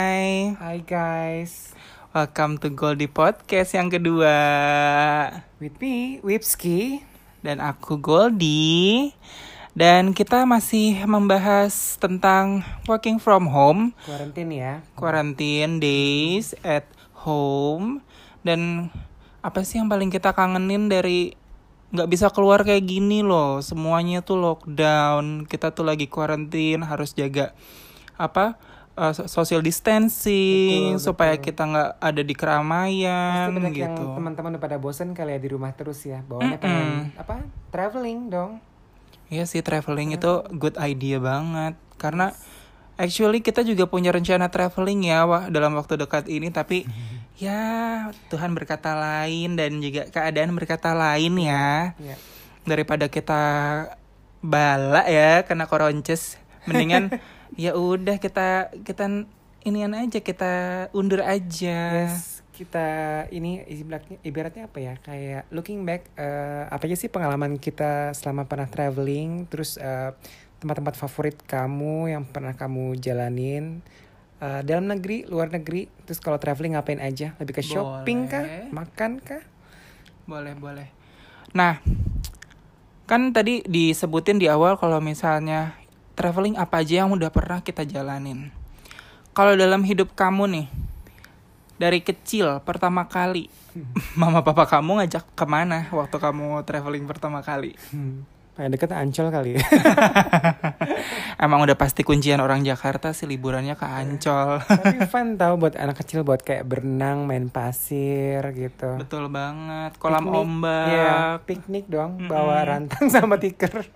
Hai, Hai guys, welcome to Goldie Podcast yang kedua. With me, Wipski. Dan aku Goldie. Dan kita masih membahas tentang working from home. Quarantine ya. Quarantine days at home. Dan apa sih yang paling kita kangenin dari nggak bisa keluar kayak gini loh? Semuanya tuh lockdown. Kita tuh lagi quarantine harus jaga apa uh, so- social distancing Betul, supaya betul. kita nggak ada di keramaian Pasti gitu. teman-teman udah pada bosen kali ya di rumah terus ya. Bawaannya pengen apa? Traveling dong. Iya sih traveling itu good idea banget karena actually kita juga punya rencana traveling ya wah dalam waktu dekat ini tapi ya Tuhan berkata lain dan juga keadaan berkata lain ya Ya. daripada kita bala ya kena koronces mendingan ya udah kita kita inian aja kita undur aja Yes, kita ini ibaratnya, ibaratnya apa ya? Kayak looking back, eh, apa aja sih pengalaman kita selama pernah traveling, terus eh, tempat-tempat favorit kamu yang pernah kamu jalanin. eh, dalam negeri, luar negeri, terus kalau traveling ngapain aja? Lebih ke shopping kah? Boleh. Makan kah? Boleh, boleh. Nah, kan tadi disebutin di awal kalau misalnya traveling apa aja yang udah pernah kita jalanin. Kalau dalam hidup kamu nih, dari kecil pertama kali, mama papa kamu ngajak ke mana waktu kamu traveling pertama kali? Hmm. Deket Ancol kali ya. Emang udah pasti kuncian orang Jakarta sih liburannya ke Ancol. Tapi fun tau buat anak kecil buat kayak berenang, main pasir gitu. Betul banget. Kolam Piknik, ombak. Iya, piknik dong, bawa rantang sama tikar.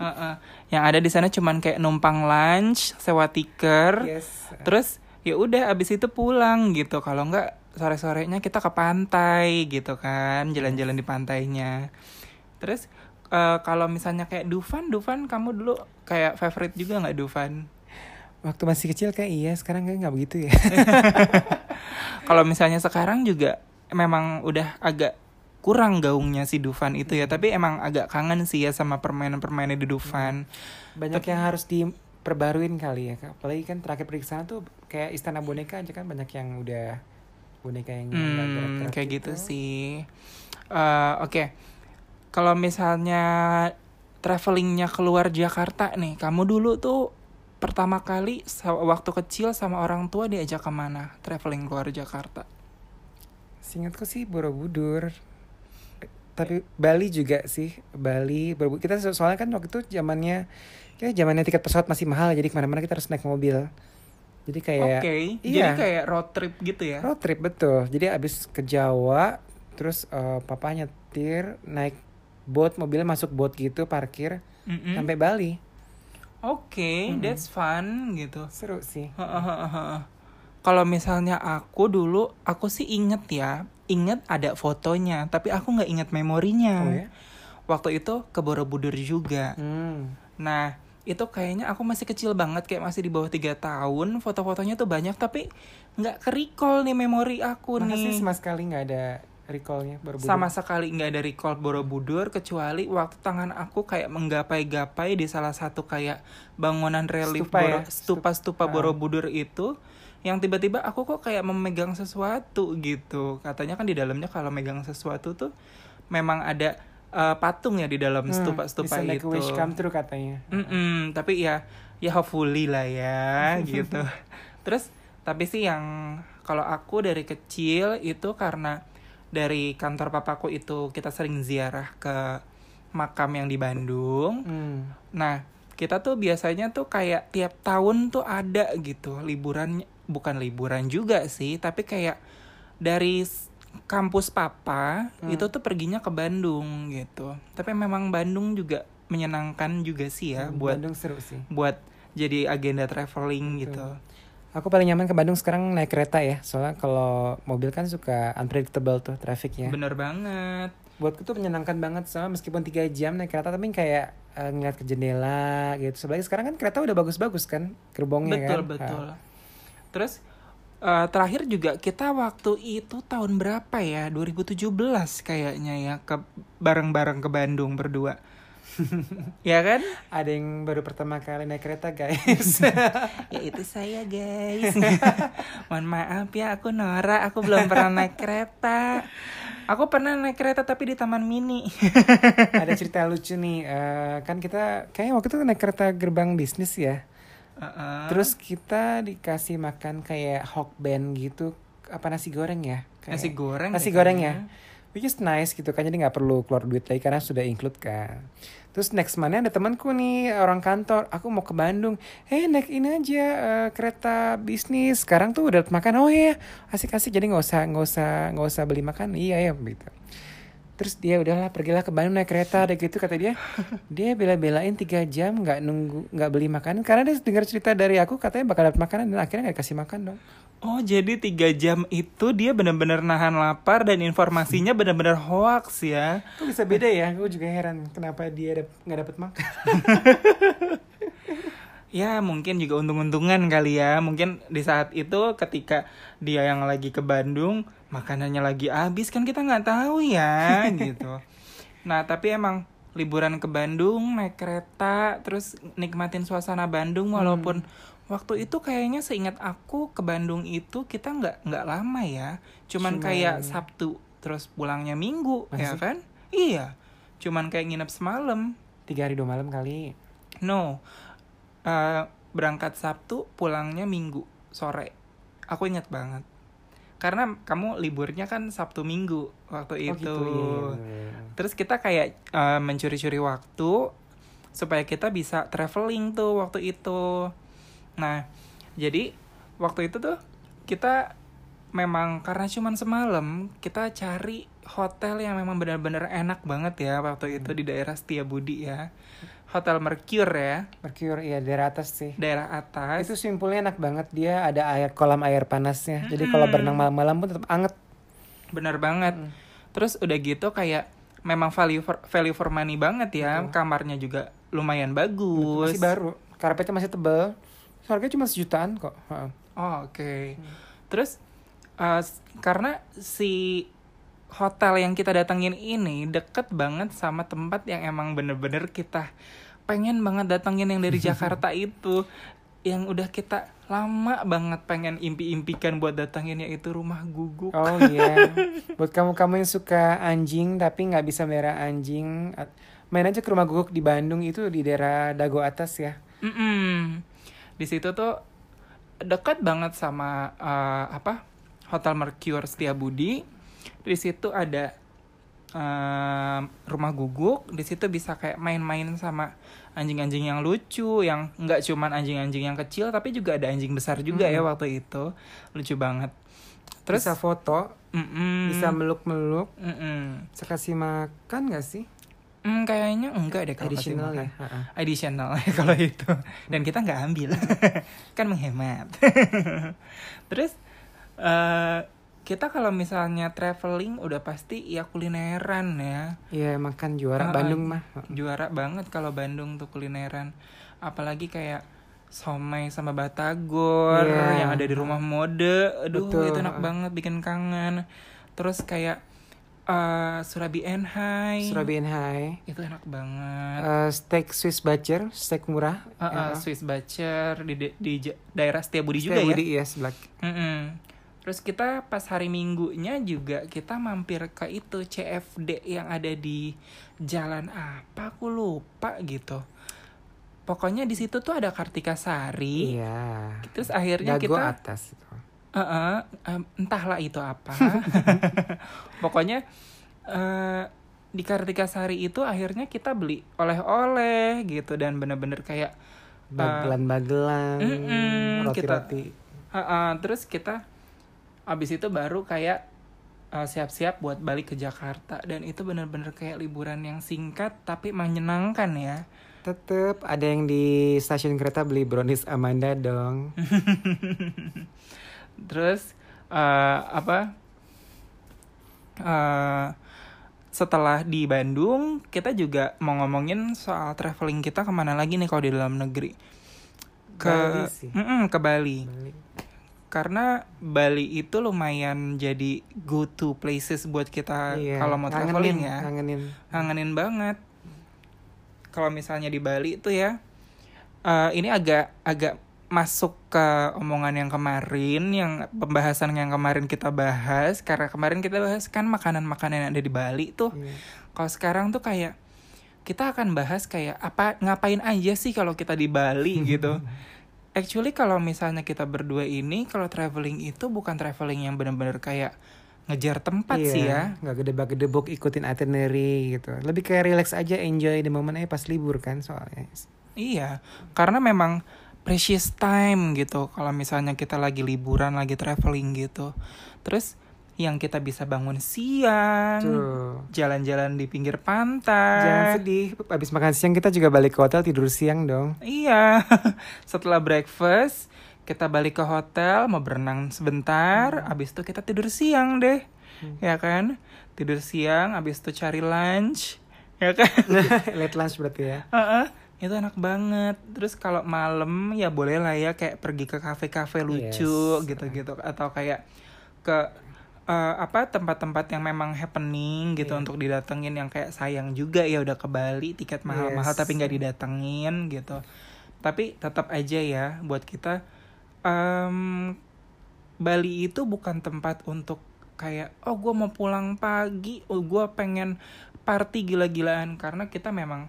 Heeh. Yang ada di sana cuman kayak numpang lunch, sewa tiker. yes. Terus ya udah abis itu pulang gitu. Kalau nggak sore-sorenya kita ke pantai gitu kan, jalan-jalan di pantainya. Terus eh, kalau misalnya kayak Dufan, Dufan kamu dulu kayak favorite juga nggak Dufan? Waktu masih kecil kayak iya, sekarang kayak nggak begitu ya. Kalau misalnya sekarang juga memang udah agak kurang gaungnya si Dufan itu ya, tapi emang agak kangen sih ya sama permainan-permainan di Dufan. Banyak yang harus diperbaruin kali ya. Apalagi kan terakhir sana tuh kayak istana boneka aja kan banyak yang udah boneka yang Hmm, kayak gitu sih. Eh, Oke, kalau misalnya travelingnya keluar Jakarta nih, kamu dulu tuh pertama kali waktu kecil sama orang tua diajak ke mana traveling keluar Jakarta? Seingatku sih Borobudur. Tapi Bali juga sih, Bali, Borobudur. Kita so- soalnya kan waktu itu zamannya kayak zamannya tiket pesawat masih mahal jadi ke mana-mana kita harus naik mobil. Jadi Oke, kayak jadi iya. kayak road trip gitu ya? road trip betul. Jadi abis ke Jawa, terus eh, papa nyetir naik boat, mobilnya masuk boat gitu, parkir Mm-mm. sampai Bali. Oke, that's fun gitu. Seru sih. Heeh. Kalau misalnya aku dulu, aku sih inget ya, inget ada fotonya, tapi aku nggak inget memorinya. Oh ya? Waktu itu ke Borobudur juga. Hmm. Nah, itu kayaknya aku masih kecil banget, kayak masih di bawah tiga tahun. Foto-fotonya tuh banyak, tapi nggak recall nih memori aku Masa sih nih. sama sekali nggak ada recallnya Borobudur? Sama sekali nggak ada recall Borobudur, kecuali waktu tangan aku kayak menggapai-gapai di salah satu kayak bangunan relief Stupa ya? Boro- stupa-stupa Ah. Borobudur itu. Yang tiba-tiba aku kok kayak memegang sesuatu gitu. Katanya kan di dalamnya kalau megang sesuatu tuh memang ada eh, patung ya di dalam Hmm, stupa-stupa make itu. wish come true katanya. Mm-mm, tapi ya ya hopefully lah ya gitu. Terus tapi sih yang kalau aku dari kecil itu karena dari kantor papaku itu kita sering ziarah ke makam yang di Bandung. Hmm. Nah, kita tuh biasanya tuh kayak tiap tahun tuh ada gitu liburan bukan liburan juga sih, tapi kayak dari kampus papa Hmm. itu tuh perginya ke Bandung gitu. Tapi memang Bandung juga menyenangkan juga sih ya buat Bandung seru sih. buat jadi agenda traveling Betul. gitu. Aku paling nyaman ke Bandung sekarang naik kereta ya. Soalnya kalau mobil kan suka unpredictable tuh trafficnya. Bener banget. Buatku tuh menyenangkan banget sama meskipun tiga jam naik kereta tapi kayak eh, ngeliat ke jendela gitu. Sebenarnya sekarang kan kereta udah bagus-bagus kan gerbongnya betul kan. betul. Ah. Terus eh, terakhir juga kita waktu itu tahun berapa ya? 2017 kayaknya ya ke bareng-bareng ke Bandung berdua. ya kan? Ada yang baru pertama kali naik kereta guys. ya itu saya guys. Mohon maaf ya aku Nora, aku belum pernah naik kereta. Aku pernah naik kereta tapi di Taman Mini. Ada cerita lucu nih, eh, kan kita kayaknya waktu itu naik kereta gerbang bisnis ya. Uh-uh. Terus kita dikasih makan kayak hot band gitu, apa nasi goreng ya? Kayak- nasi goreng. Nasi goreng kayaknya. ya. Which is nice gitu kan, jadi nggak perlu keluar duit lagi karena sudah include kan. Terus next month ada temanku nih orang kantor, aku mau ke Bandung. Eh naik ini aja eh, kereta bisnis. Sekarang tuh udah makan. Oh iya, asik-asik. Jadi nggak usah nggak usah nggak usah beli makan. Iya ya gitu. Terus dia udahlah pergilah ke Bandung naik kereta ada gitu kata dia. Dia bela-belain tiga jam nggak nunggu nggak beli makanan karena dia dengar cerita dari aku katanya bakal dapat makanan dan akhirnya nggak kasih makan dong. Oh jadi tiga jam itu dia benar-benar nahan lapar dan informasinya benar-benar hoax ya. Kok bisa beda ya? Aku juga heran kenapa dia nggak dapat makan. Ya mungkin juga untung-untungan kali ya Mungkin di saat itu ketika dia yang lagi ke Bandung Makanannya lagi habis kan kita nggak tahu ya gitu Nah tapi emang liburan ke Bandung naik kereta Terus nikmatin suasana Bandung Walaupun waktu itu kayaknya seingat aku ke Bandung itu kita nggak nggak lama ya Cuman Cuman- kayak Sabtu terus pulangnya Minggu ya Masih? kan Iya Cuman kayak nginep semalam Tiga hari dua malam kali. No, Eh, berangkat Sabtu, pulangnya Minggu sore. Aku ingat banget. Karena kamu liburnya kan Sabtu Minggu waktu Oh itu. gitu, iya, iya, bener. Terus kita kayak eh, mencuri-curi waktu supaya kita bisa traveling tuh waktu itu. Nah, jadi waktu itu tuh kita memang karena cuman semalam kita cari hotel yang memang benar-benar enak banget ya waktu itu di daerah Setiabudi ya. Hotel Mercure ya Mercure ya daerah atas sih. daerah atas Itu simpulnya enak banget dia ada air kolam air panasnya. Jadi kalau berenang malam-malam pun tetap anget. bener banget terus udah gitu kayak memang value for, value for money banget ya kamarnya juga lumayan bagus Masih baru. Karpetnya masih tebal. Harganya cuma sejutaan kok. Oh, oke terus eh, s- karena si hotel yang kita datengin ini deket banget sama tempat yang emang bener-bener kita pengen banget datengin yang dari Jakarta itu yang udah kita lama banget pengen impi-impikan buat datengin yaitu rumah guguk Oh iya. Buat kamu-kamu yang suka anjing tapi nggak bisa merah anjing, main aja ke rumah guguk di Bandung itu di daerah Dago atas ya. Mm-mm. Di situ tuh dekat banget sama eh, apa Hotel Mercure Setiabudi. Di situ ada eh, rumah guguk. Di situ bisa kayak main-main sama anjing-anjing yang lucu, yang nggak cuman anjing-anjing yang kecil, tapi juga ada anjing besar juga ya waktu itu. Lucu banget. Terus, bisa foto, mm-mm. bisa meluk-meluk, Mm-mm. bisa kasih makan gak sih? Hmm, kayaknya enggak deh kalau kasih Additional ya. Additional kalau itu. Dan kita nggak ambil. Kan menghemat. Terus eh kita kalau misalnya traveling udah pasti ya kulineran ya. Iya makan juara Ah, Bandung mah. juara banget kalau Bandung tuh kulineran. Apalagi kayak somai sama batagor Iya. yang ada di rumah mode. Aduh Betul. itu enak banget bikin kangen. Terus kayak eh Surabi Enhai Surabian High. itu enak banget Eh, steak Swiss Butcher, steak murah. Uh, uh, Swiss Butcher di, di, di daerah Setiabudi juga Setiabudi, ya. ya sebelah. Mm-mm. Terus kita pas hari Minggunya juga kita mampir ke itu CFD yang ada di jalan apa aku lupa gitu. Pokoknya di situ tuh ada Kartika Sari. Iya. Terus akhirnya Dago kita atas itu. Uh-uh, entahlah itu apa. Pokoknya eh di Kartika Sari itu akhirnya kita beli oleh-oleh gitu dan bener-bener kayak Bagelan-bagelan, Mm-mm, roti-roti. Uh-uh, terus kita abis itu baru kayak uh, siap-siap buat balik ke Jakarta dan itu bener-bener kayak liburan yang singkat tapi menyenangkan ya. Tetep ada yang di stasiun kereta beli brownies Amanda dong. Terus uh, apa? Uh, setelah di Bandung kita juga mau ngomongin soal traveling kita ke mana lagi nih kalau di dalam negeri ke Bali sih. Mm-mm, ke Bali. Bali. karena Bali itu lumayan jadi go to places buat kita Iya, kalau mau ngangenin, traveling ya Ngangenin. ngangenin banget kalau misalnya di Bali itu ya eh, ini agak agak masuk ke omongan yang kemarin yang pembahasan yang kemarin kita bahas karena kemarin kita bahas kan makanan-makanan yang ada di Bali tuh Iya. kalau sekarang tuh kayak kita akan bahas kayak apa ngapain aja sih kalau kita di Bali gitu. Actually kalau misalnya kita berdua ini kalau traveling itu bukan traveling yang benar-benar kayak ngejar tempat Iya, sih ya. nggak gede-gede ikutin itinerary gitu. Lebih kayak relax aja, enjoy the moment aja pas libur kan soalnya. Iya, karena memang precious time gitu. Kalau misalnya kita lagi liburan, lagi traveling gitu. Terus yang kita bisa bangun siang, jalan-jalan di pinggir Jangan pantai. sedih, habis makan siang kita juga balik ke hotel tidur siang dong. Iya, setelah breakfast kita balik ke hotel mau berenang sebentar, abis itu kita tidur siang deh, ya kan? Tidur siang, abis itu cari lunch, ya kan? Late lunch berarti ya. Heeh, itu enak banget. Terus kalau malam ya boleh lah ya kayak pergi ke kafe-kafe lucu Yes. gitu-gitu atau kayak ke eh, apa tempat-tempat yang memang happening gitu Iya. untuk didatengin yang kayak sayang juga ya udah ke Bali tiket mahal-mahal Yes. tapi nggak didatengin gitu. Tapi tetap aja ya buat kita em, Bali itu bukan tempat untuk kayak oh gue mau pulang pagi, oh gue pengen party gila-gilaan karena kita memang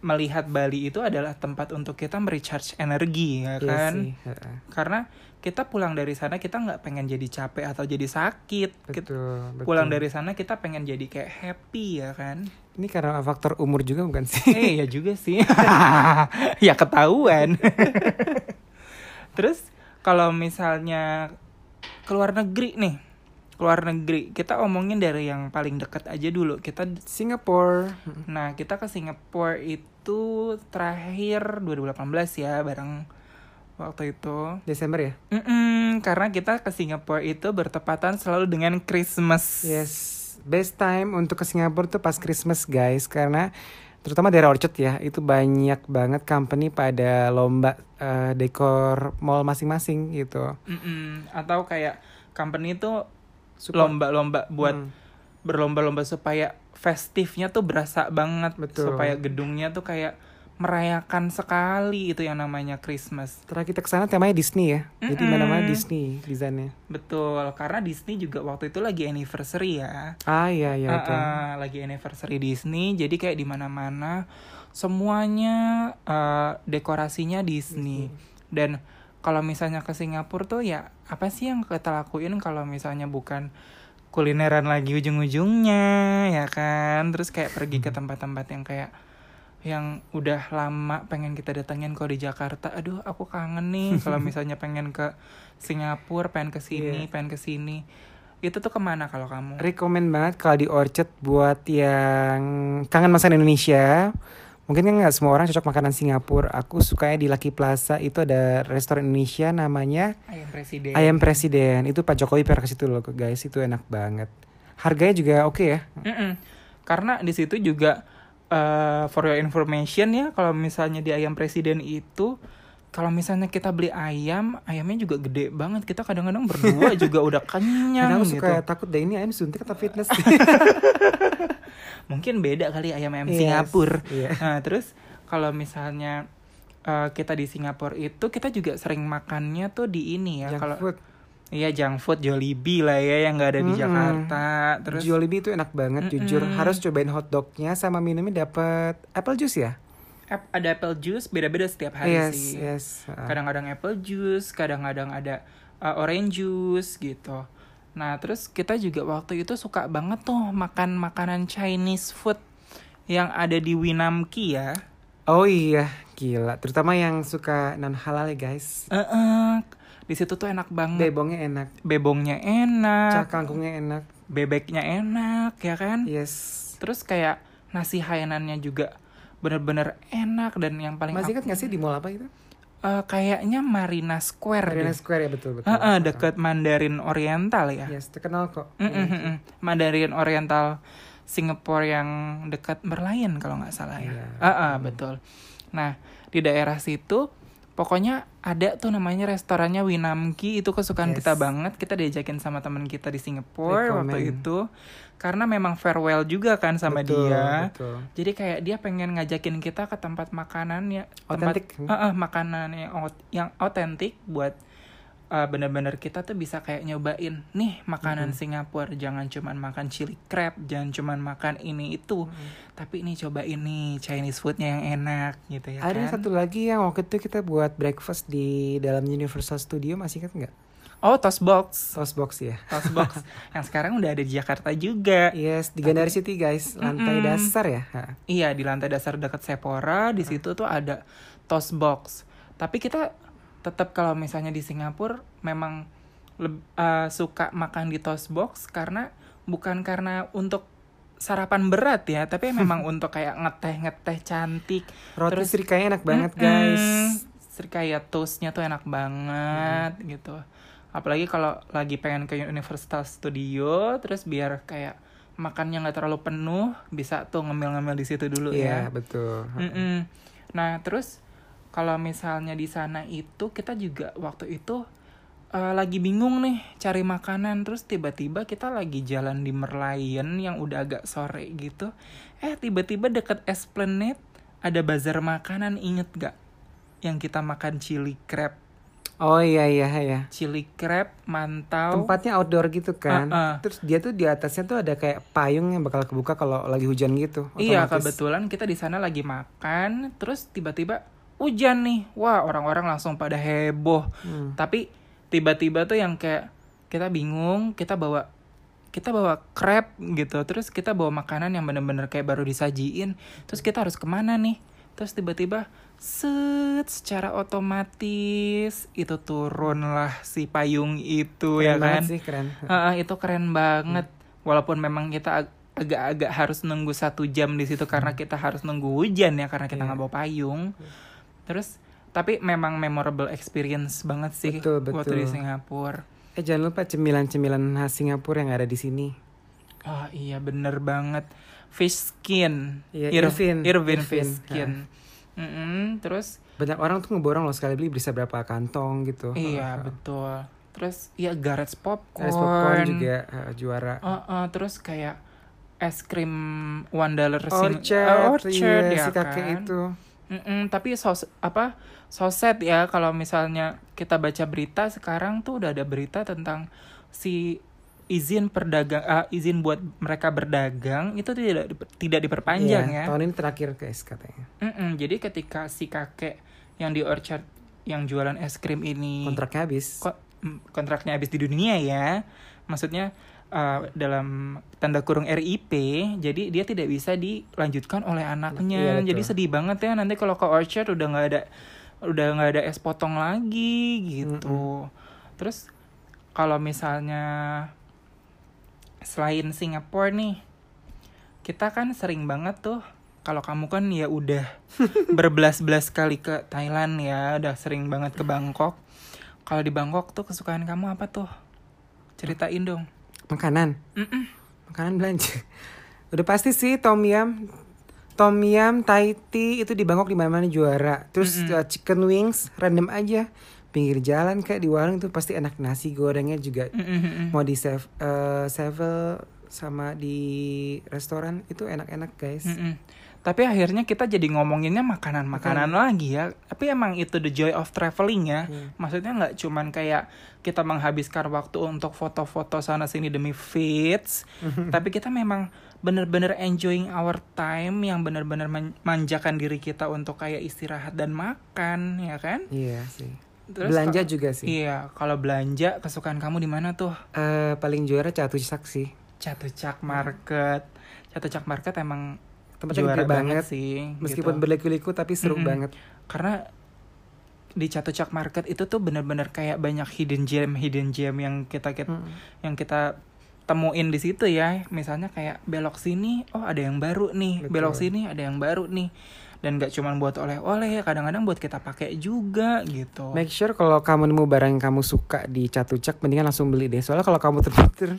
melihat Bali itu adalah tempat untuk kita merecharge energi ya Iya kan sih, heeh. karena kita pulang dari sana kita nggak pengen jadi capek atau jadi sakit Kita- Betul, betul. pulang dari sana kita pengen jadi kayak happy ya kan Ini karena faktor umur juga bukan sih? eh ya juga sih ya ketahuan terus kalau misalnya keluar negeri nih keluar negeri kita omongin dari yang paling dekat aja dulu kita Singapore. Nah, kita ke Singapura itu terakhir 2018 ya, bareng waktu itu. Desember ya? Mm-mm, karena kita ke Singapura itu bertepatan selalu dengan Christmas. Yes. Best time untuk ke Singapura tuh pas Christmas guys karena terutama daerah Orchard ya itu banyak banget company pada lomba eh, dekor mall masing-masing gitu. Mm-mm, Atau kayak company itu lomba-lomba buat Hmm. berlomba-lomba supaya festifnya tuh berasa banget, Betul. supaya gedungnya tuh kayak merayakan sekali itu yang namanya Christmas. Setelah kita ke sana temanya Disney ya. Jadi Mm-mm. mana-mana Disney desainnya. Betul, karena Disney juga waktu itu lagi anniversary ya. Ah iya iya. Ah, ah, lagi anniversary Disney jadi kayak di mana-mana semuanya eh, dekorasinya Disney dan kalau misalnya ke Singapura tuh ya apa sih yang kita lakuin kalau misalnya bukan kulineran lagi ujung-ujungnya ya kan terus kayak pergi ke tempat-tempat yang kayak yang udah lama pengen kita datengin kalau di Jakarta aduh aku kangen nih kalau misalnya pengen ke Singapura pengen ke sini Iya. pengen ke sini itu tuh ke mana kalau kamu Rekomen banget kalau di Orchard buat yang kangen masakan Indonesia. Mungkin kan nggak semua orang cocok makanan Singapura. Aku sukanya di Lucky Plaza itu ada restoran Indonesia namanya Ayam presiden. Ayam Presiden. Itu Pak Jokowi pernah ke situ loh guys. Itu enak banget. Harganya juga oke ya. Mm-mm. Karena di situ juga eh, for your information ya, kalau misalnya di ayam presiden itu, kalau misalnya kita beli ayam, ayamnya juga gede banget. Kita kadang-kadang berdua juga udah kenyang Kadang gitu. suka takut deh ini ayam suntik atau fitness. Mungkin beda kali ayam-ayam Yes, Singapura. iya. Nah terus kalau misalnya eh, kita di Singapura itu, kita juga sering makannya tuh di ini ya. Kalau. Iya junk food Jollibee lah ya yang nggak ada di Mm-mm. Jakarta. Terus Jollibee itu enak banget jujur. Mm-mm. Harus cobain hotdognya sama minumnya dapat apple juice ya. Ada apple juice beda-beda setiap hari yes, sih. yes. Ah. kadang-kadang apple juice, kadang-kadang ada uh, orange juice gitu. Nah, terus kita juga waktu itu suka banget tuh makan makanan Chinese food yang ada di Winamki ya. Oh iya, gila. Terutama yang suka non halal ya guys. Eh, eh, di situ tuh enak banget. Bebongnya enak, Bebongnya enak, cak kangkungnya enak. bebeknya enak, ya kan? Yes. Terus kayak nasi hainannya juga bener-bener enak dan yang paling Masih aku- ingat gak sih di mall apa itu? eh, kayaknya Marina Square Arena deh. Square ya betul betul. Eh, eh, deket Mandarin Oriental ya. Yes, terkenal kok. Mm, mm. Mandarin Oriental Singapura yang dekat Merlion kalau nggak salah ya. Iya. Ah, ah, betul. Nah di daerah situ Pokoknya ada tuh namanya restorannya Winamki itu kesukaan Yes. kita banget. Kita diajakin sama teman kita di Singapura waktu Recommend. itu. Karena memang farewell juga kan sama Betul, dia. betul. Jadi kayak dia pengen ngajakin kita ke tempat makanan ya, Otentik. tempat Eh, eh, makanan yang otentik buat eh, bener-bener kita tuh bisa kayak nyobain nih makanan Singapura. Jangan cuman makan chili crab, jangan cuman makan ini itu, tapi ini coba ini Chinese foodnya yang enak gitu ya Ada kan. satu lagi yang waktu itu kita buat breakfast di dalam Universal Studio masih ingat nggak? Oh, toast box. Toast box ya. Toast box yang sekarang udah ada di Jakarta juga. Yes, di Gandari City guys, lantai Mm-mm. dasar ya. Ha. Iya, di lantai dasar dekat Sephora, di situ tuh ada toast box. Tapi kita tetap kalau misalnya di Singapura memang eh, suka makan di toast box karena bukan karena untuk sarapan berat ya, tapi memang untuk kayak ngeteh-ngeteh cantik. Roti Terus- serikaya enak banget Mm-mm. guys. Serikaya toastnya tuh enak banget gitu. Apalagi kalau lagi pengen ke Universal Studio, terus biar kayak makannya nggak terlalu penuh, bisa tuh ngemil-ngemil di situ dulu Iya, ya. betul. Ha. Mm-mm. Nah terus kalau misalnya di sana itu kita juga waktu itu eh, lagi bingung nih cari makanan terus tiba-tiba kita lagi jalan di Merlion yang udah agak sore gitu eh tiba-tiba deket Esplanade ada bazar makanan inget gak yang kita makan chili crab Oh iya iya iya. chili crab mantau Tempatnya outdoor gitu kan. Uh-uh. Terus dia tuh di atasnya tuh ada kayak payung yang bakal kebuka kalau lagi hujan gitu. Iya otomatis. kebetulan kita di sana lagi makan, terus tiba-tiba hujan nih, wah orang-orang langsung pada heboh. Hmm. Tapi tiba-tiba tuh yang kayak kita bingung, kita bawa kita bawa crab gitu, terus kita bawa makanan yang bener-bener kayak baru disajiin, terus kita harus ke mana nih? Terus tiba-tiba set secara otomatis itu turunlah si payung itu Keren ya kan? sih keren. Heeh, itu keren banget. Walaupun memang kita ag- agak-agak harus nunggu satu jam di situ karena kita harus nunggu hujan ya karena kita Iya. nggak bawa payung. Terus tapi memang memorable experience banget sih Betul, waktu di betul. Singapura. Eh jangan lupa cemilan-cemilan khas Singapura yang ada di sini. Oh iya bener banget. Fish skin. Iya, Ir- Irvin. Irvin Irvin, fish skin. Mm-mm, terus Banyak orang tuh ngeborong loh sekali beli bisa berapa kantong gitu. iya ha. betul. Terus iya Garrett's popcorn. Es popcorn juga ha, juara. Uh, uh, terus kayak es krim one dollar Orchard, orchard iya, ya si kakek kan? itu. Mm-mm, tapi sos apa soset ya kalau misalnya kita baca berita sekarang tuh udah ada berita tentang si izin perdagang ah, izin buat mereka berdagang itu tidak tidak diperpanjang Iya, ya. Tahun ini terakhir guys katanya. Mm-mm, jadi ketika si kakek yang di orchard yang jualan es krim ini Kontraknya habis. ko- mm, kontraknya habis di dunia ya maksudnya uh, dalam tanda kurung RIP jadi dia tidak bisa dilanjutkan oleh Iya, anaknya betul. jadi sedih banget ya nanti kalau ke Orchard udah nggak ada udah nggak ada es potong lagi gitu. Terus kalau misalnya selain Singapura nih kita kan sering banget tuh kalau kamu kan ya udah berbelas-belas kali ke Thailand ya udah sering banget ke Bangkok. Kalau di Bangkok tuh kesukaan kamu apa tuh? Ceritain dong Makanan. Mm-mm. Makanan belanja. Udah pasti sih tom yum. Tom yum, Thai tea itu di Bangkok di mana-mana juara. Terus uh, chicken wings random aja. Pinggir jalan kayak di warung itu pasti enak nasi gorengnya juga. Mm-mm. Mau di save uh, Sevel sama di restoran itu enak-enak guys. Mm-mm. Tapi akhirnya kita jadi ngomonginnya makanan-makanan lagi ya. Tapi emang itu the joy of traveling ya. Iya. Maksudnya nggak cuman kayak kita menghabiskan waktu untuk foto-foto sana sini demi fits, tapi kita memang bener-bener enjoying our time yang bener-bener man- manjakan diri kita untuk kayak istirahat dan makan, ya kan? Iya sih. Terus belanja juga sih. Iya, kalau belanja kesukaan kamu di mana tuh? Eh, paling juara Catusak sih. Catucak Market. Catucak Market emang Tempatnya juara gede banget. sih. Meskipun gitu. berliku-liku tapi seru Mm-mm. banget. karena di Catucak Market itu tuh bener-bener kayak banyak hidden gem hidden gem yang kita, kita Mm. yang kita temuin di situ ya misalnya kayak belok sini oh ada yang baru nih Betul. belok sini ada yang baru nih dan gak cuman buat oleh-oleh kadang-kadang buat kita pakai juga gitu Make sure kalau kamu nemu barang yang kamu suka di Catucak mendingan langsung beli deh. Soalnya kalau kamu terputar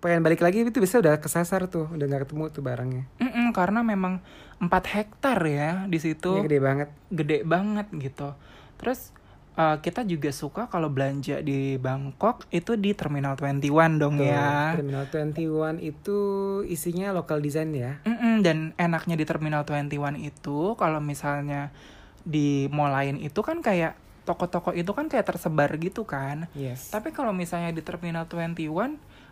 pengen balik lagi itu bisa udah kesasar tuh, udah nggak ketemu tuh barangnya. Mm-mm, karena memang 4 hektar ya di situ Ini gede banget. gede banget gitu. Terus eh, kita juga suka kalau belanja di Bangkok itu di Terminal 21 dong Tuh, ya. Terminal 21 itu isinya local design ya. Mm-mm, dan enaknya di Terminal 21 itu kalau misalnya di mall lain itu kan kayak toko-toko itu kan kayak tersebar gitu kan. Yes. Tapi kalau misalnya di Terminal 21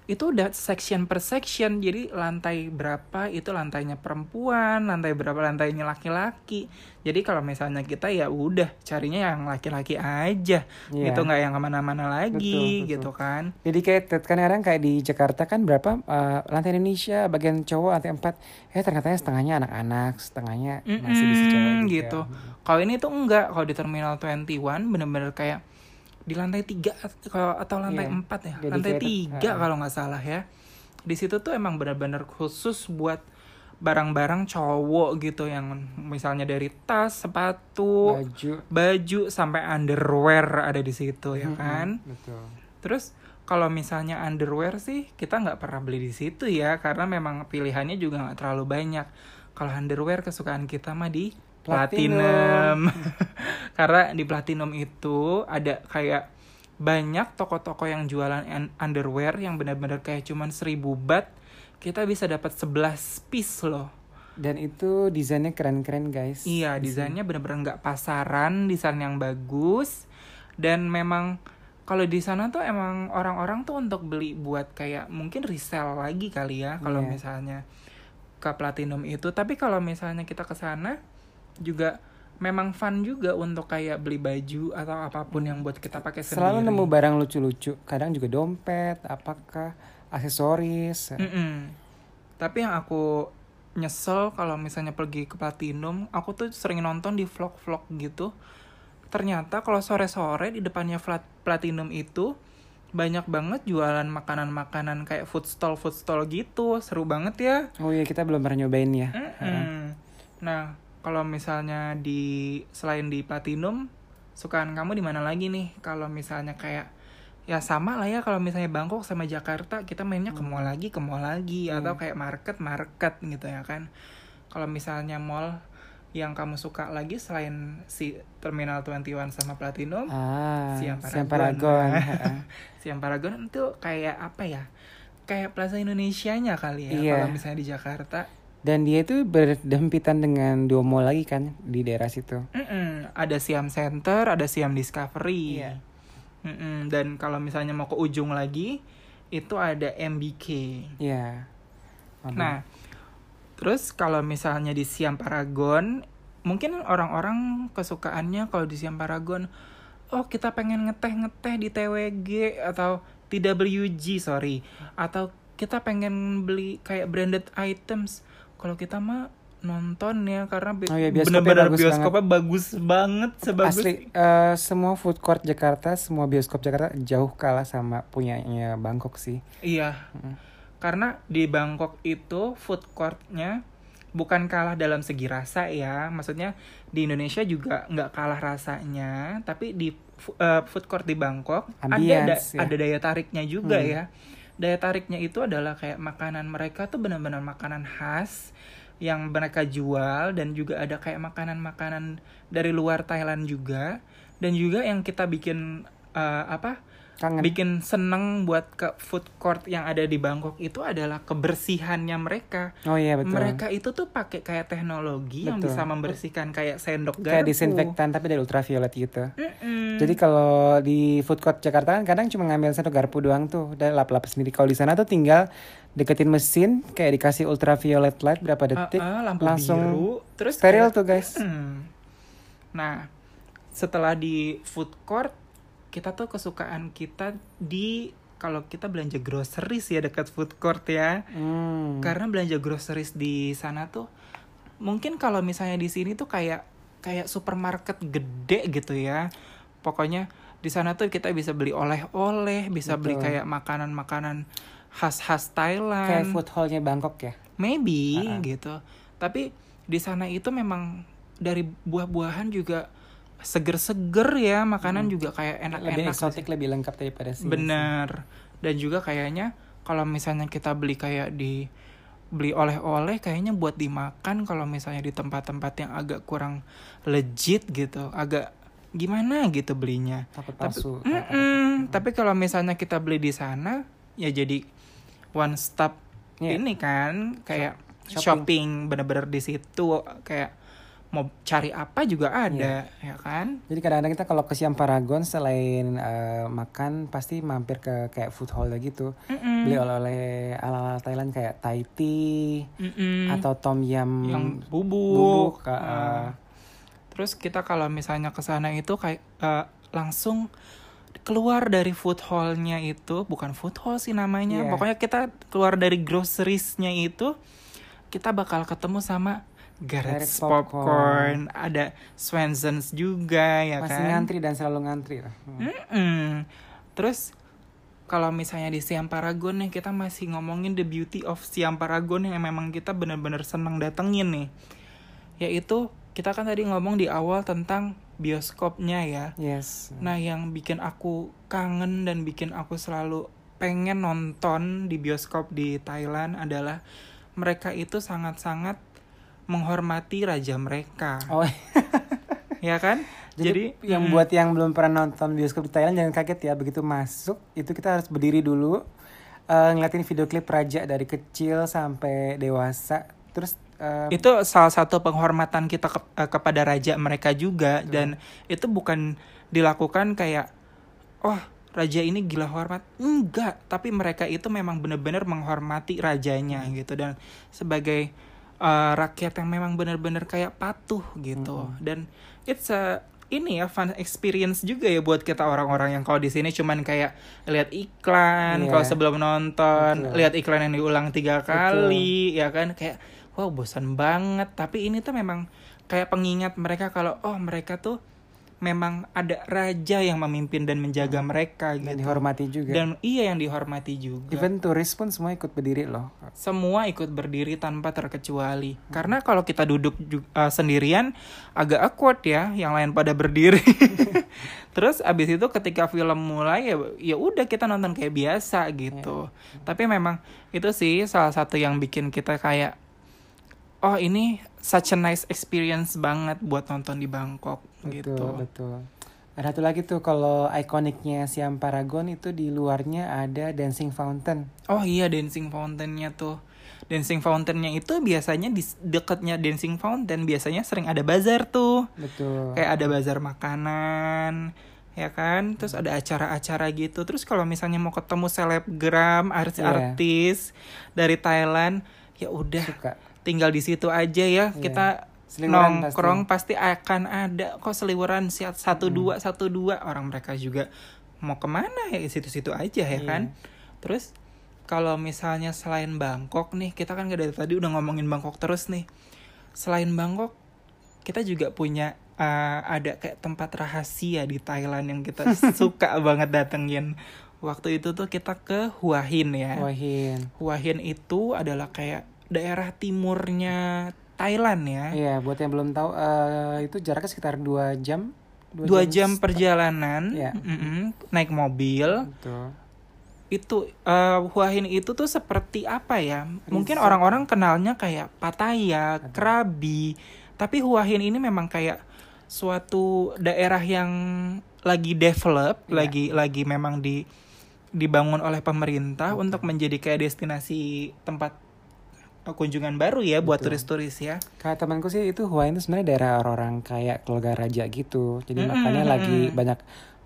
itu udah section per section. Jadi lantai berapa itu lantainya perempuan, lantai berapa lantainya laki-laki. Jadi kalau misalnya kita ya udah carinya yang laki-laki aja. Iya. Gitu nggak yang ke mana-mana lagi Betul, betul. gitu kan. Jadi kayak kadang-kadang kayak di Jakarta kan berapa eh, lantai Indonesia bagian cowok lantai 4 eh ternyata setengahnya anak-anak, setengahnya masih bisa cewek Mm-mm, juga. gitu. Kalau ini tuh enggak, kalau di Terminal 21 bener-bener kayak di lantai tiga kalau atau lantai Iya, empat ya, dedicated, lantai tiga kalau nggak salah ya. Di situ tuh emang bener-bener khusus buat barang-barang cowok gitu yang misalnya dari tas, sepatu, Baju. baju sampai underwear ada di situ ya Mm-mm, kan. Betul. Terus kalau misalnya underwear sih kita nggak pernah beli di situ ya karena memang pilihannya juga nggak terlalu banyak. Kalau underwear kesukaan kita mah di Platinum. platinum. karena di platinum itu ada kayak banyak toko-toko yang jualan an- underwear yang benar-benar kayak cuman 1000 bat kita bisa dapat 11 piece loh. Dan itu desainnya keren-keren guys. Iya, desainnya bener-bener nggak pasaran, desain yang bagus. Dan memang kalau di sana tuh emang orang-orang tuh untuk beli buat kayak mungkin resell lagi kali ya kalau Iya. misalnya ke platinum itu. Tapi kalau misalnya kita ke sana juga memang fun juga untuk kayak beli baju atau apa pun yang buat kita pakai sendiri. Selalu nemu barang lucu-lucu. Kadang juga dompet, apakah aksesoris. Mm-mm. Tapi yang aku nyesel kalau misalnya pergi ke Platinum, aku tuh sering nonton di vlog-vlog gitu. Ternyata kalau sore-sore di depannya Flat- Platinum itu banyak banget jualan makanan-makanan kayak food stall food stall gitu. Seru banget ya. Oh iya kita belum pernah nyobain ya. Mm-mm. Nah, kalau misalnya di selain di Platinum, sukaan kamu di mana lagi nih? Kalau misalnya kayak ya sama lah ya kalau misalnya Bangkok sama Jakarta kita mainnya ke mall lagi, ke mall lagi atau kayak market market gitu ya kan. Kalau misalnya mall yang kamu suka lagi selain si Terminal 21 sama Platinum, Ah, Siam Siam Paragon. Paragon. Siam Paragon itu kayak apa ya? Kayak Plaza Indonesianya kali ya Iya. kalau misalnya di Jakarta. Dan dia itu berdempitan dengan dua mall lagi kan di daerah situ. Mm-mm, ada Siam Center, ada Siam Discovery. Iya. Mm-mm, dan kalau misalnya mau ke ujung lagi, itu ada MBK. Iya. Mabuk. Nah, terus kalau misalnya di Siam Paragon, mungkin orang-orang kesukaannya kalau di Siam Paragon, oh kita pengen ngeteh-ngeteh di TWG atau TWG, sorry. Atau kita pengen beli kayak branded items. Kalau kita mah nonton ya karena Oh iya, bioskopnya bener-bener bagus bioskopnya bagus banget sebagus Asli eh, semua food court Jakarta, semua bioskop Jakarta jauh kalah sama punyanya Bangkok sih. Iya. Karena di Bangkok itu food courtnya bukan kalah dalam segi rasa ya. Maksudnya di Indonesia juga nggak kalah rasanya, tapi di eh, food court di Bangkok ada da- Ambience, ya. ada daya tariknya juga Hmm. ya. Daya tariknya itu adalah kayak makanan mereka tuh benar-benar makanan khas yang mereka jual dan juga ada kayak makanan-makanan dari luar Thailand juga. Dan juga yang kita bikin eh, apa Kangen. bikin seneng buat ke food court yang ada di Bangkok itu adalah kebersihannya mereka. Oh iya betul. Mereka itu tuh pakai kayak teknologi yang Betul. bisa membersihkan kayak sendok kayak garpu. disinfektan tapi dari ultraviolet gitu. Mm-mm. Jadi kalau di food court Jakarta kan kadang cuma ngambil satu garpu doang tuh dan lap-lap sendiri. Kalau di sana tuh tinggal deketin mesin kayak dikasih ultraviolet light berapa detik Ah, ah, lampu langsung biru, terus steril kayak- tuh guys. Hmm. Nah, setelah di food court, kita tuh kesukaan kita di kalau kita belanja groceries ya dekat food court ya. Hmm. Karena belanja groceries di sana tuh mungkin kalau misalnya di sini tuh kayak kayak supermarket gede gitu ya. Pokoknya di sana tuh kita bisa beli oleh-oleh, bisa beli Betul. kayak makanan-makanan khas-khas Kayak Thailand. food hallnya Bangkok ya. Maybe Ah, ah. gitu. Tapi di sana itu memang dari buah-buahan juga seger-seger ya, makanan juga kayak Lebih enak-enak. eksotik, lebih lengkap daripada sini. Bener. Dan juga kayaknya kalau misalnya kita beli kayak di beli oleh-oleh kayaknya buat dimakan kalau misalnya di tempat-tempat yang agak kurang legit gitu, agak gimana gitu belinya takut tapi palsu Mm-mm. tapi kalau misalnya kita beli di sana ya jadi one stop Iya. ini kan kayak Shopping. shopping, bener-bener di situ kayak mau cari apa juga ada Iya. ya kan Jadi kadang-kadang kita kalau ke Siam Paragon selain eh, makan pasti mampir ke kayak food hall gitu. Mm-mm. Beli oleh-oleh ala-ala Thailand kayak Thai tea Mm-mm. atau tom yum yang bubuk, bubuk, Ah. eh. terus kita kalau misalnya ke sana itu kayak eh, langsung keluar dari food hallnya itu bukan food hall sih namanya Iya. pokoknya kita keluar dari groceriesnya itu kita bakal ketemu sama Garrett's Popcorn. popcorn, ada Swensons juga ya masih kan ngantri dan selalu ngantri lah. Hmm. Mm-mm. Terus kalau misalnya di Siam Paragon nih kita masih ngomongin the beauty of Siam Paragon yang memang kita bener-bener senang datengin nih. Yaitu kita kan tadi ngomong di awal tentang bioskopnya ya. Yes. Nah yang bikin aku kangen dan bikin aku selalu pengen nonton di bioskop di Thailand adalah mereka itu sangat-sangat menghormati raja mereka. Oh, Ya kan? jadi, yang mm, buat yang belum pernah nonton bioskop di Thailand jangan kaget ya begitu masuk itu kita harus berdiri dulu eh, ngeliatin video klip raja dari kecil sampai dewasa terus eh, itu salah satu penghormatan kita ke- eh, kepada raja mereka juga dan itu bukan dilakukan kayak oh raja ini gila hormat. Enggak tapi mereka itu memang benar-benar menghormati rajanya gitu dan sebagai eh, rakyat yang memang benar-benar kayak patuh gitu. Dan it's a ini ya fun experience juga ya buat kita orang-orang yang kalau di sini cuman kayak lihat iklan Iya. kalau sebelum nonton lihat iklan yang diulang tiga kali ya kan? Kayak wow bosan banget. Tapi ini tuh memang kayak pengingat mereka kalau oh mereka tuh memang ada raja yang memimpin dan menjaga mereka dan gitu. dihormati juga. Dan iya yang dihormati juga. Even turis pun semua ikut berdiri loh. Semua ikut berdiri tanpa terkecuali. Karena kalau kita duduk uh, sendirian agak awkward ya yang lain pada berdiri. Terus abis itu ketika film mulai ya ya udah kita nonton kayak biasa gitu. Tapi memang itu sih salah satu yang bikin kita kayak oh ini such a nice experience banget buat nonton di Bangkok betul gitu betul ada satu lagi tuh kalau ikoniknya Siam Paragon itu di luarnya ada dancing fountain Oh iya dancing fountainnya tuh. Dancing fountainnya itu biasanya di dekatnya dancing fountain biasanya sering ada bazar tuh. betul Kayak ada bazar makanan, ya kan? Terus ada acara-acara gitu. Terus kalau misalnya mau ketemu selebgram, artis-artis dari Thailand, ya udah suka tinggal di situ aja ya. Kita Seliweran nongkrong pasti. akan ada kok seliweran siat satu dua satu dua. Orang mereka juga mau ke mana ya? Situ-situ aja ya Iya. kan? Terus kalau misalnya selain Bangkok nih kita kan dari tadi udah ngomongin Bangkok terus nih. Selain Bangkok kita juga punya uh, ada kayak tempat rahasia di Thailand yang kita suka banget datengin. Waktu itu tuh kita ke Hua Hin ya. Wahin Hua Hin itu adalah kayak daerah timurnya Thailand ya. Iya, buat yang belum tahu eh, itu jaraknya sekitar dua jam. Dua jam perjalanan, Iya. mm-mm, naik mobil. Betul. Itu eh, Hua Hin itu tuh seperti apa ya? Mungkin orang-orang kenalnya kayak Pattaya, Krabi. Tapi Hua Hin ini memang kayak suatu daerah yang lagi develop, Iya. lagi lagi memang di dibangun oleh pemerintah untuk menjadi kayak destinasi tempat kunjungan baru ya buat turis-turis ya. Kayak temanku sih itu Hua itu sebenarnya daerah orang-orang kayak keluarga raja gitu. Jadi Mm-mm, makanya lagi mm-mm. banyak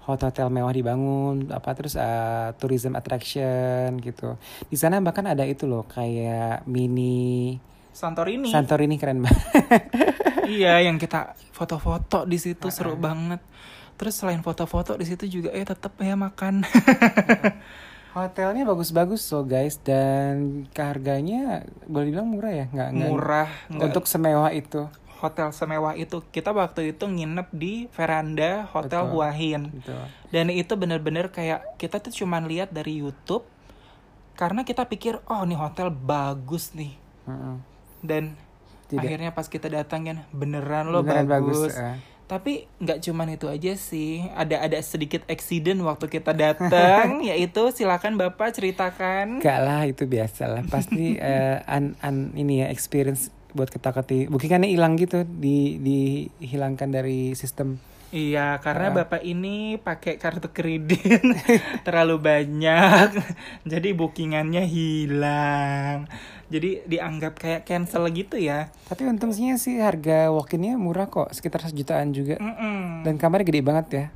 hotel-hotel mewah dibangun, apa terus eh, tourism attraction gitu. Di sana bahkan ada itu loh kayak mini Santorini. Santorini keren banget. iya, yang kita foto-foto di situ seru banget. Terus selain foto-foto di situ juga eh tetap ya makan. Hotelnya bagus-bagus so guys dan harganya boleh dibilang murah ya, nggak Murah, nggak- untuk semewah itu. hotel semewah itu. Kita waktu itu nginep di veranda Hotel Betul. Hua Hin. Betul. Dan itu bener-bener kayak kita tuh cuman lihat dari YouTube karena kita pikir oh nih hotel bagus nih. Mm-mm. Dan Tidak. akhirnya pas kita datang kan beneran loh Beneran bagus. eh. Tapi nggak cuman itu aja sih, ada ada sedikit accident waktu kita datang, yaitu silakan bapak ceritakan. Enggak lah itu biasa lah. Pasti eh, an, an ini ya experience buat kita keti bukinnya hilang gitu di dihilangkan dari sistem Iya, karena Ah. bapak ini pakai kartu kredit terlalu banyak, jadi bookingannya hilang. Jadi dianggap kayak cancel gitu ya. Tapi untungnya sih harga walk-innya murah kok, sekitar sejutaan juga. Mm-mm. Dan kamarnya gede banget ya,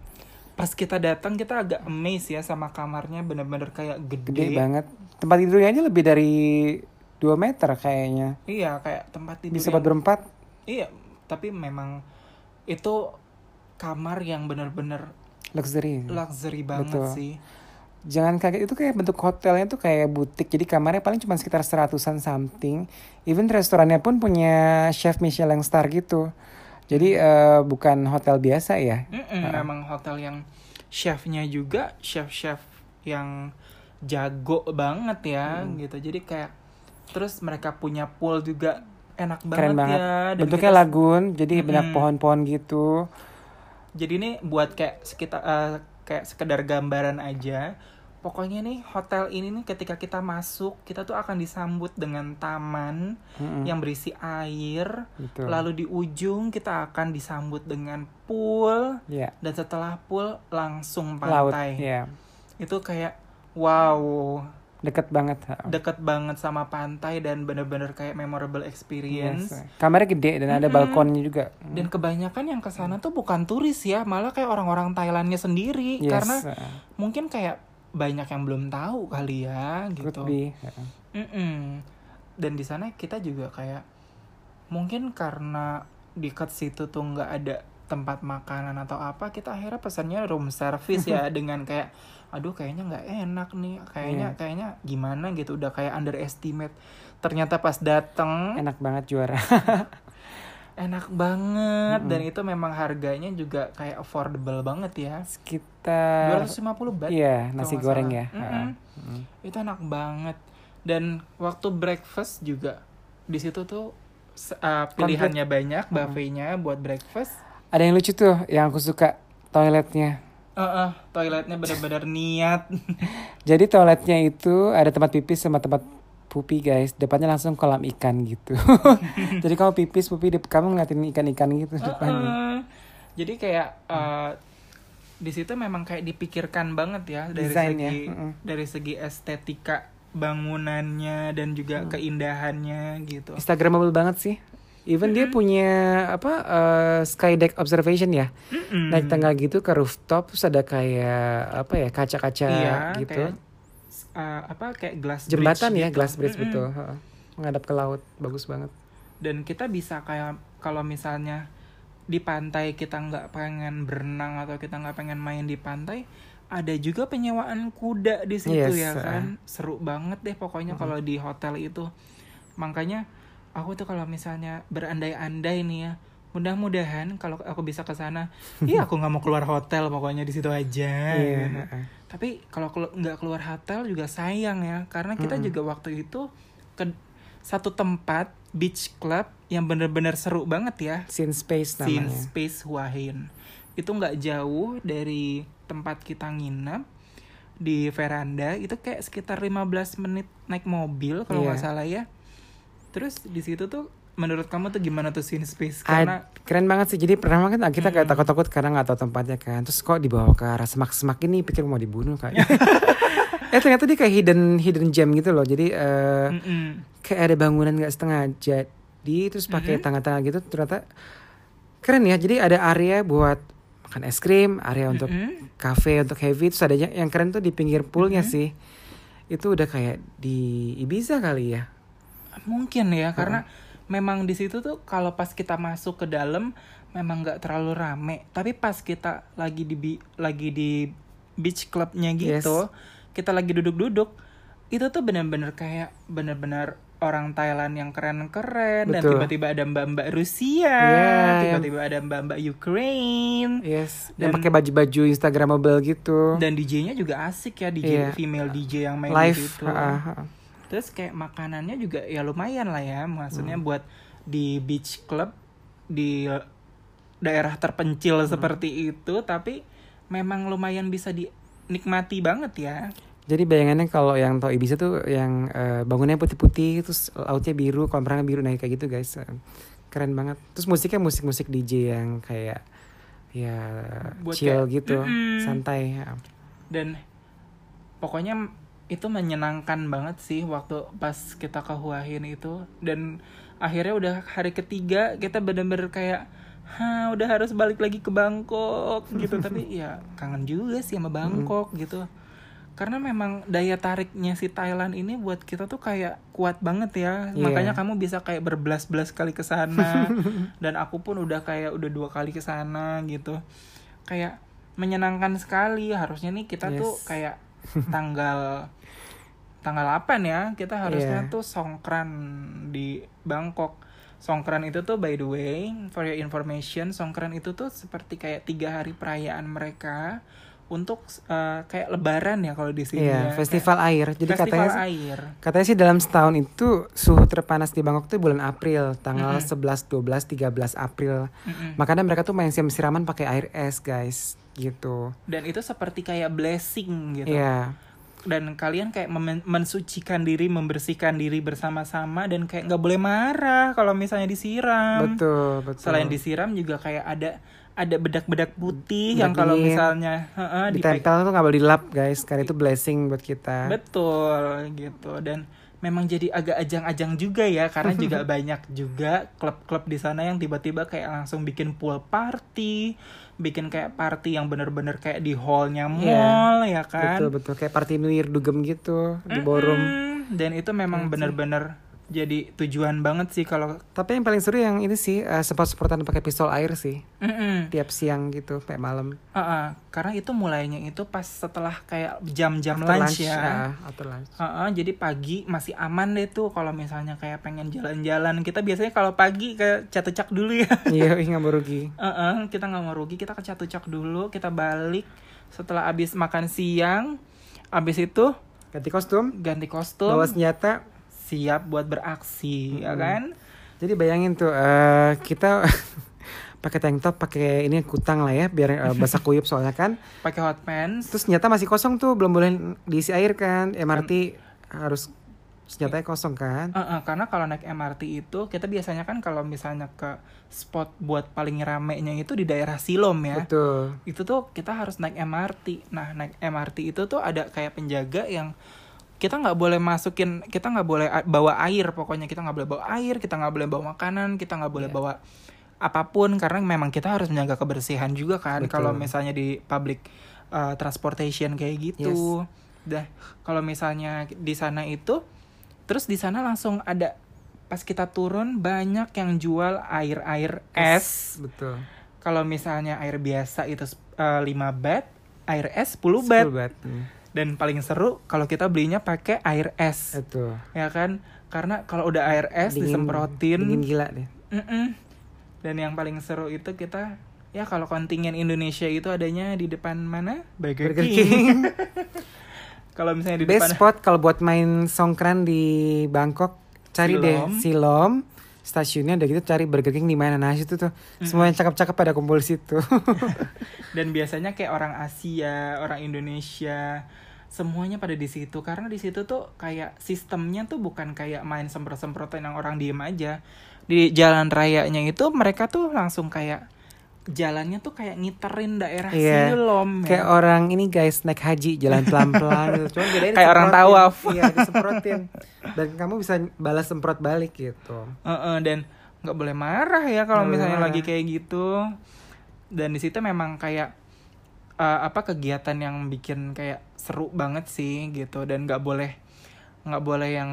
Pas kita datang kita agak amazed ya sama kamarnya bener-bener kayak gede. gede banget. Tempat tidurnya aja lebih dari 2 meter kayaknya. Iya, kayak tempat tidur. Bisa yang- berempat. Iya, tapi memang itu kamar yang bener-bener Luxury. luxury banget Betul. sih. Jangan kaget itu kayak bentuk hotelnya tuh kayak butik. Jadi kamarnya paling cuma sekitar seratusan something. Even restorannya pun punya chef Michelin star gitu. Jadi eh, bukan hotel biasa ya. Mm-mm, Memang hotel yang chefnya juga chef-chef yang jago banget ya gitu. Jadi kayak terus mereka punya pool juga enak banget, Keren banget. ya. Dan Bentuknya kita- lagun, jadi banyak Mm-mm. pohon-pohon gitu. Jadi ini buat kayak sekitar eh, kayak sekedar gambaran aja. Pokoknya nih hotel ini nih ketika kita masuk kita tuh akan disambut dengan taman Mm-mm. yang berisi air. Gitu. Lalu di ujung kita akan disambut dengan pool Ya. dan setelah pool langsung Laut. pantai. Ya. Itu kayak wow, Deket banget. ha. deket banget sama pantai dan bener-bener kayak memorable experience. Yes. Kamarnya gede dan ada Mm-mm. balkonnya juga. Dan kebanyakan yang ke sana tuh bukan turis ya, malah kayak orang-orang Thailandnya sendiri Yes. karena ha. mungkin kayak banyak yang belum tahu kali ya Could gitu. be. ha. Mm-mm. Dan di sana kita juga kayak mungkin karena di dekat situ tuh nggak ada tempat makanan atau apa, kita akhirnya pesannya room service ya dengan kayak aduh kayaknya nggak enak nih, kayaknya Iya. kayaknya gimana gitu udah kayak underestimate. Ternyata pas dateng Enak banget juara. enak banget dan itu memang harganya juga kayak affordable banget ya. Sekitar 250 baht. Iya, nasi goreng salah. ya. Mm-mm. ha. Mm. itu enak banget dan waktu breakfast juga di situ tuh uh, pilihannya banyak buffetnya buat breakfast Ada yang lucu tuh yang aku suka toiletnya. Heeh, toiletnya bener-bener niat Jadi toiletnya itu ada tempat pipis sama tempat pupi guys. Depannya langsung kolam ikan gitu. Jadi kamu pipis pupi di kamu ngeliatin ikan-ikan gitu depannya. Jadi kayak uh, di situ memang kayak dipikirkan banget ya dari Desainnya, segi mm-mm. dari segi estetika bangunannya dan juga Mm. keindahannya gitu Instagramable banget sih. Even dia punya apa eh, sky deck observation ya. Mm-mm. Naik tangga gitu ke rooftop terus ada kayak apa ya kaca-kaca iya gitu. kayak uh, apa kayak glass Jembatan bridge ya, gitu. glass bridge Mm-mm. betul. heeh. Menghadap ke laut, bagus banget. dan kita bisa kayak kalau misalnya di pantai kita nggak pengen berenang atau kita nggak pengen main di pantai ada juga penyewaan kuda di situ Yes, ya uh. kan seru banget deh pokoknya kalau di hotel itu makanya aku tuh kalau misalnya berandai-andai nih ya mudah-mudahan kalau aku bisa ke sana iya aku nggak mau keluar hotel pokoknya di situ aja Iya, gitu. tapi kalau kelu- nggak keluar hotel juga sayang ya karena kita juga waktu itu ke satu tempat beach club yang bener-bener seru banget ya Scene space Scene namanya. Space Wahin itu nggak jauh dari tempat kita nginep di veranda itu kayak sekitar 15 menit naik mobil kalau nggak Iya. salah ya terus di situ tuh menurut kamu tuh gimana tuh Scene Space Ad- karena keren banget sih. Jadi pertama kan kita kayak takut-takut karena nggak tahu tempatnya kan. Terus kok dibawa ke arah semak-semak ini pikir mau dibunuh kayak. eh ternyata dia kayak hidden hidden gem gitu loh. Jadi Mm-mm. kayak ada bangunan nggak setengah jadi terus pakai tangga-tangga gitu ternyata keren ya. Jadi ada area buat makan es krim, area untuk Mm-mm. cafe untuk heavy terus ada yang yang keren tuh di pinggir poolnya sih. Itu udah kayak di Ibiza kali ya. Mungkin ya karena memang di situ tuh kalau pas kita masuk ke dalam memang nggak terlalu rame. Tapi pas kita lagi di bi- lagi di beach clubnya gitu, kita lagi duduk-duduk, itu tuh bener-bener kayak bener-bener orang Thailand yang keren-keren dan tiba-tiba ada mbak-mbak Rusia, Iya, tiba-tiba ada mbak-mbak Ukraine. Yes, dan pakai baju-baju Instagramable gitu. Dan DJ-nya juga asik ya, DJ Iya. female DJ yang main Live. situ. ha, ha, ha. Terus kayak makanannya juga ya lumayan lah ya, maksudnya buat di beach club di daerah terpencil seperti itu, tapi memang lumayan bisa dinikmati banget ya. Jadi bayangannya kalau yang tau Ibiza tuh yang eh, bangunnya putih-putih terus lautnya biru, kolam biru nah kayak gitu guys. Keren banget. Terus musiknya musik-musik DJ yang kayak ya Buat chill kayak, gitu, mm-mm. santai. ya. dan pokoknya itu menyenangkan banget sih waktu pas kita ke Hua Hin itu. Dan akhirnya udah hari ketiga kita bener-bener kayak Hah, udah harus balik lagi ke Bangkok gitu. Tapi ya kangen juga sih sama Bangkok gitu. Karena memang daya tariknya si Thailand ini buat kita tuh kayak kuat banget ya. Iya. makanya kamu bisa kayak berbelas-belas kali ke sana. Dan aku pun udah kayak udah dua kali ke sana gitu. Kayak menyenangkan sekali. Harusnya nih kita tuh Yes. kayak tanggal tanggal 8 ya kita harusnya Iya. tuh songkran di Bangkok songkran itu tuh by the way for your information songkran itu tuh seperti kayak tiga hari perayaan mereka untuk eh, kayak lebaran ya kalau di sini Iya, ya. festival air. Jadi Kayak festival katanya air Katanya sih dalam setahun itu suhu terpanas di Bangkok tuh bulan April, tanggal Mm-mm. 11, 12, 13 April. Mm-mm. Makanya mereka tuh main siram-siraman pakai air es, guys. Gitu. dan itu seperti kayak blessing gitu Iya. Dan kalian kayak mensucikan diri membersihkan diri bersama-sama dan kayak nggak boleh marah kalau misalnya disiram betul, betul. selain disiram juga kayak ada ada bedak-bedak putih Bedak yang kalau misalnya heeh, dipe- ditempel tuh nggak boleh dilap, guys. Karena itu blessing buat kita. betul gitu dan memang jadi agak ajang-ajang juga ya karena juga banyak juga klub-klub di sana yang tiba-tiba kayak langsung bikin pool party bikin kayak party yang bener-bener kayak di hallnya Iya. mall ya kan Betul, betul. Kayak party New Year dugem gitu di ballroom. Dan itu memang bener-bener jadi tujuan banget sih kalau Tapi yang paling seru yang ini sih uh, semprot-semprotan pakai pistol air sih. Mm-mm. Tiap siang gitu, kayak malam. Uh-uh. karena itu mulainya itu pas setelah kayak jam-jam After lunch, ya ah, after lunch. Uh-uh, jadi pagi masih aman deh tuh kalau misalnya kayak pengen jalan-jalan kita biasanya kalau pagi kayak catucak dulu ya Iya, nggak mau rugi. Uh-uh, kita nggak mau rugi kita ke catucak dulu kita balik setelah abis makan siang abis itu Ganti kostum, ganti kostum bawa senjata. Siap buat beraksi ya kan Jadi bayangin tuh eh, kita pakai tank top, pakai ini kutang lah ya, biar eh, basah kuyup soalnya kan. pakai hot pants Terus senjata masih kosong tuh, belum boleh diisi air kan. MRT harus senjatanya kosong kan. Uh-uh, karena kalau naik MRT itu kita biasanya kan kalau misalnya ke spot buat paling ramenya itu di daerah Silom ya. Betul. Itu tuh kita harus naik MRT. Nah, naik MRT itu tuh ada kayak penjaga yang kita nggak boleh masukin, kita nggak boleh bawa air pokoknya kita nggak boleh bawa air, kita nggak boleh bawa makanan, kita nggak boleh Iya. bawa apa pun karena memang kita harus menjaga kebersihan juga kan kalau misalnya di public uh, transportation kayak gitu. Dah, kalau misalnya di sana itu terus di sana langsung ada pas kita turun banyak yang jual air-air es. Betul. Kalau misalnya air biasa itu uh, 5 bat, air es 10 bat. 10 bat. Hmm. Dan paling seru kalau kita belinya pakai air es. Betul. Ya kan? Karena kalau udah air es Dingin- disemprotin Dingin gila deh. Mm-mm. Dan yang paling seru itu kita ya kalau kontingen Indonesia itu adanya di depan mana? Burger, Burger King. King. kalau misalnya di Best depan spot kalau buat main songkran di Bangkok, cari deh Silom. Silom. Stasiunnya udah gitu cari Burger King di mana nah situ tuh. Semua yang cakep-cakep pada kumpul situ. dan biasanya kayak orang Asia, orang Indonesia, semuanya pada di situ karena di situ tuh kayak sistemnya tuh bukan kayak main semprot-semprotan yang orang diem aja. Di jalan rayanya itu mereka tuh langsung kayak jalannya tuh kayak ngiterin daerah Iya. Silom ya. Kayak orang ini guys naik haji jalan pelan-pelan gitu. Cuma bedanya Kayak orang tawaf. Iya, disemprotin. Dan kamu bisa balas semprot balik gitu. Heeh, dan nggak boleh marah ya kalau misalnya marah. lagi kayak gitu dan di situ memang kayak eh, apa kegiatan yang bikin kayak seru banget sih gitu. Dan nggak boleh nggak boleh yang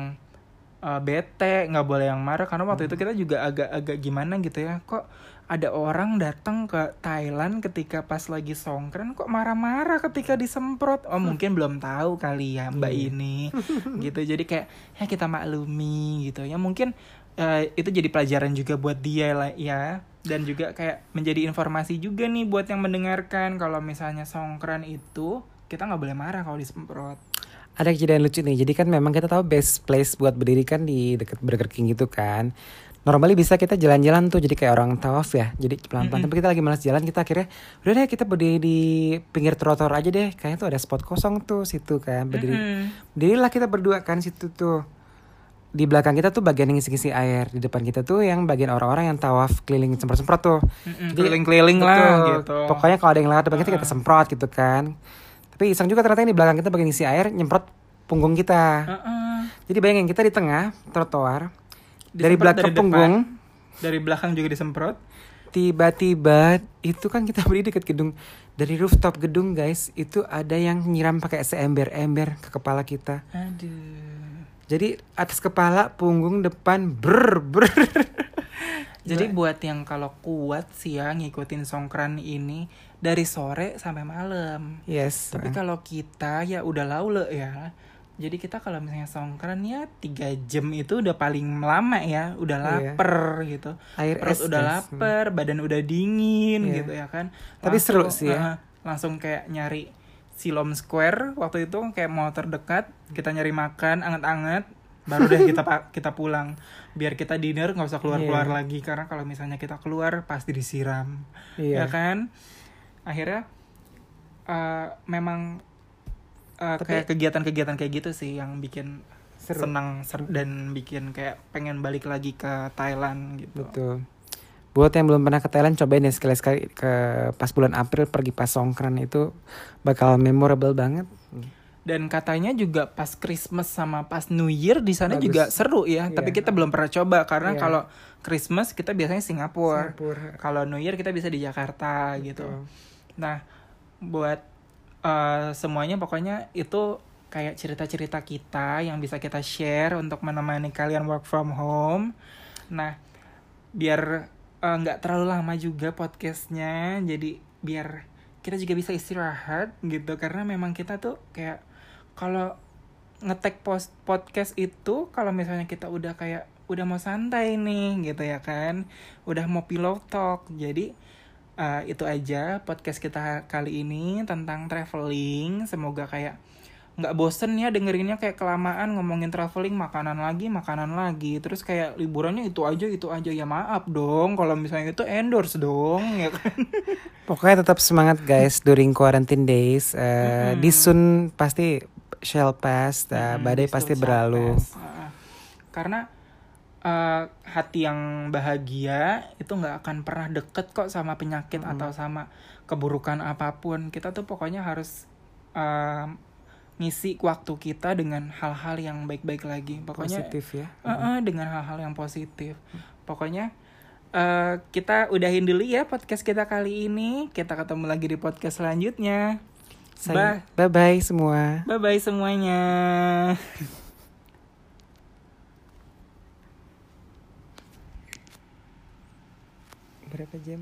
eh, bete nggak boleh yang marah. Karena waktu itu kita juga agak-agak gimana gitu ya. Kok ada orang datang ke Thailand ketika pas lagi songkran kok marah-marah ketika disemprot? Oh mungkin belum tahu kali ya mbak ini. Gitu. Jadi kayak ya kita maklumi gitu. Ya mungkin eh, itu jadi pelajaran juga buat dia lah ya dan juga kayak menjadi informasi juga nih buat yang mendengarkan kalau misalnya songkran itu kita nggak boleh marah kalau disemprot Ada kejadian lucu nih. Jadi kan memang kita tahu best place buat berdiri kan di dekat Burger King gitu kan. Normally bisa kita jalan-jalan tuh jadi kayak orang tawaf ya. Jadi pelan-pelan. Tapi kita lagi malas jalan kita akhirnya udah deh kita berdiri di pinggir trotoar aja deh. Kayaknya tuh ada spot kosong tuh situ kan berdiri. Mm-mm. Berdirilah kita berdua kan situ tuh. Di belakang kita tuh bagian yang ngisi-ngisi air, di depan kita tuh yang bagian orang-orang yang tawaf keliling semprot-semprot tuh. Jadi, keliling-keliling lah gitu. Pokoknya kalau ada yang lewat depan kita kita semprot gitu kan. Tapi iseng juga ternyata yang di belakang kita bagian ngisi air nyemprot punggung kita. Heeh. Jadi bayangin kita di tengah trotoar dari Disemprot belakang depan, punggung dari belakang juga disemprot. tiba-tiba itu kan kita berdiri dekat gedung dari rooftop gedung guys itu ada yang nyiram pakai seember-ember ke kepala kita. Aduh. Jadi atas kepala, punggung, depan, ber ber. Jadi buat yang kalau kuat sih ya ngikutin songkran ini dari sore sampai malam. Yes. Tapi kalau kita ya udah laule ya. Jadi kita kalau misalnya songkran ya tiga jam itu udah paling lama ya, udah Iya. lapar gitu. Air Perut es, udah guys. lapar, badan udah dingin Iya. gitu ya kan. Tapi seru sih ya. eh, langsung kayak nyari Silom Square waktu itu kayak mau terdekat, kita nyari makan anget-anget, baru deh kita kita pulang. Biar kita dinner nggak usah keluar-keluar Iya. lagi karena kalau misalnya kita keluar pasti disiram. Iya. Ya kan? Akhirnya eh, memang eh, Tapi- kayak kegiatan-kegiatan kayak gitu sih yang bikin Seru. senang ser- dan bikin kayak pengen balik lagi ke Thailand gitu. Betul. Buat yang belum pernah ke Thailand cobain ya sekali-sekali ke pas bulan April pergi pas songkran itu bakal memorable banget. Dan katanya juga pas Christmas sama pas New Year di sana Bagus. juga seru ya. Iya. Tapi kita belum pernah coba karena Iya. kalau Christmas kita biasanya Singapura. Singapura. Kalau New Year kita bisa di Jakarta gitu. Betul. Nah, buat eh, semuanya pokoknya itu kayak cerita-cerita kita yang bisa kita share untuk menemani kalian work from home. Nah, biar eh, nggak terlalu lama juga podcastnya, jadi biar kita juga bisa istirahat gitu. Karena memang kita tuh kayak kalau ngetek post podcast itu kalau misalnya kita udah kayak udah mau santai nih gitu ya kan udah mau pillow talk jadi eh, itu aja podcast kita kali ini tentang traveling. Semoga kayak nggak bosen ya dengerinnya kayak kelamaan ngomongin traveling makanan lagi makanan lagi. Terus kayak liburannya itu aja itu aja. Ya maaf dong kalau misalnya itu endorse dong ya kan? Pokoknya tetap semangat guys during quarantine days. Eh, This soon pasti shall pass. Mm, badai this pasti berlalu. karena eh, hati yang bahagia itu nggak akan pernah deket kok sama penyakit atau sama keburukan apa pun. Kita tuh pokoknya harus eh, ngisi waktu kita dengan hal-hal yang baik-baik lagi pokoknya Positif ya. eh, eh, dengan hal-hal yang positif pokoknya eh, kita udahin dulu ya podcast kita kali ini kita ketemu lagi di podcast selanjutnya Bye. Bye bye semua. Bye bye semuanya. Berapa jam?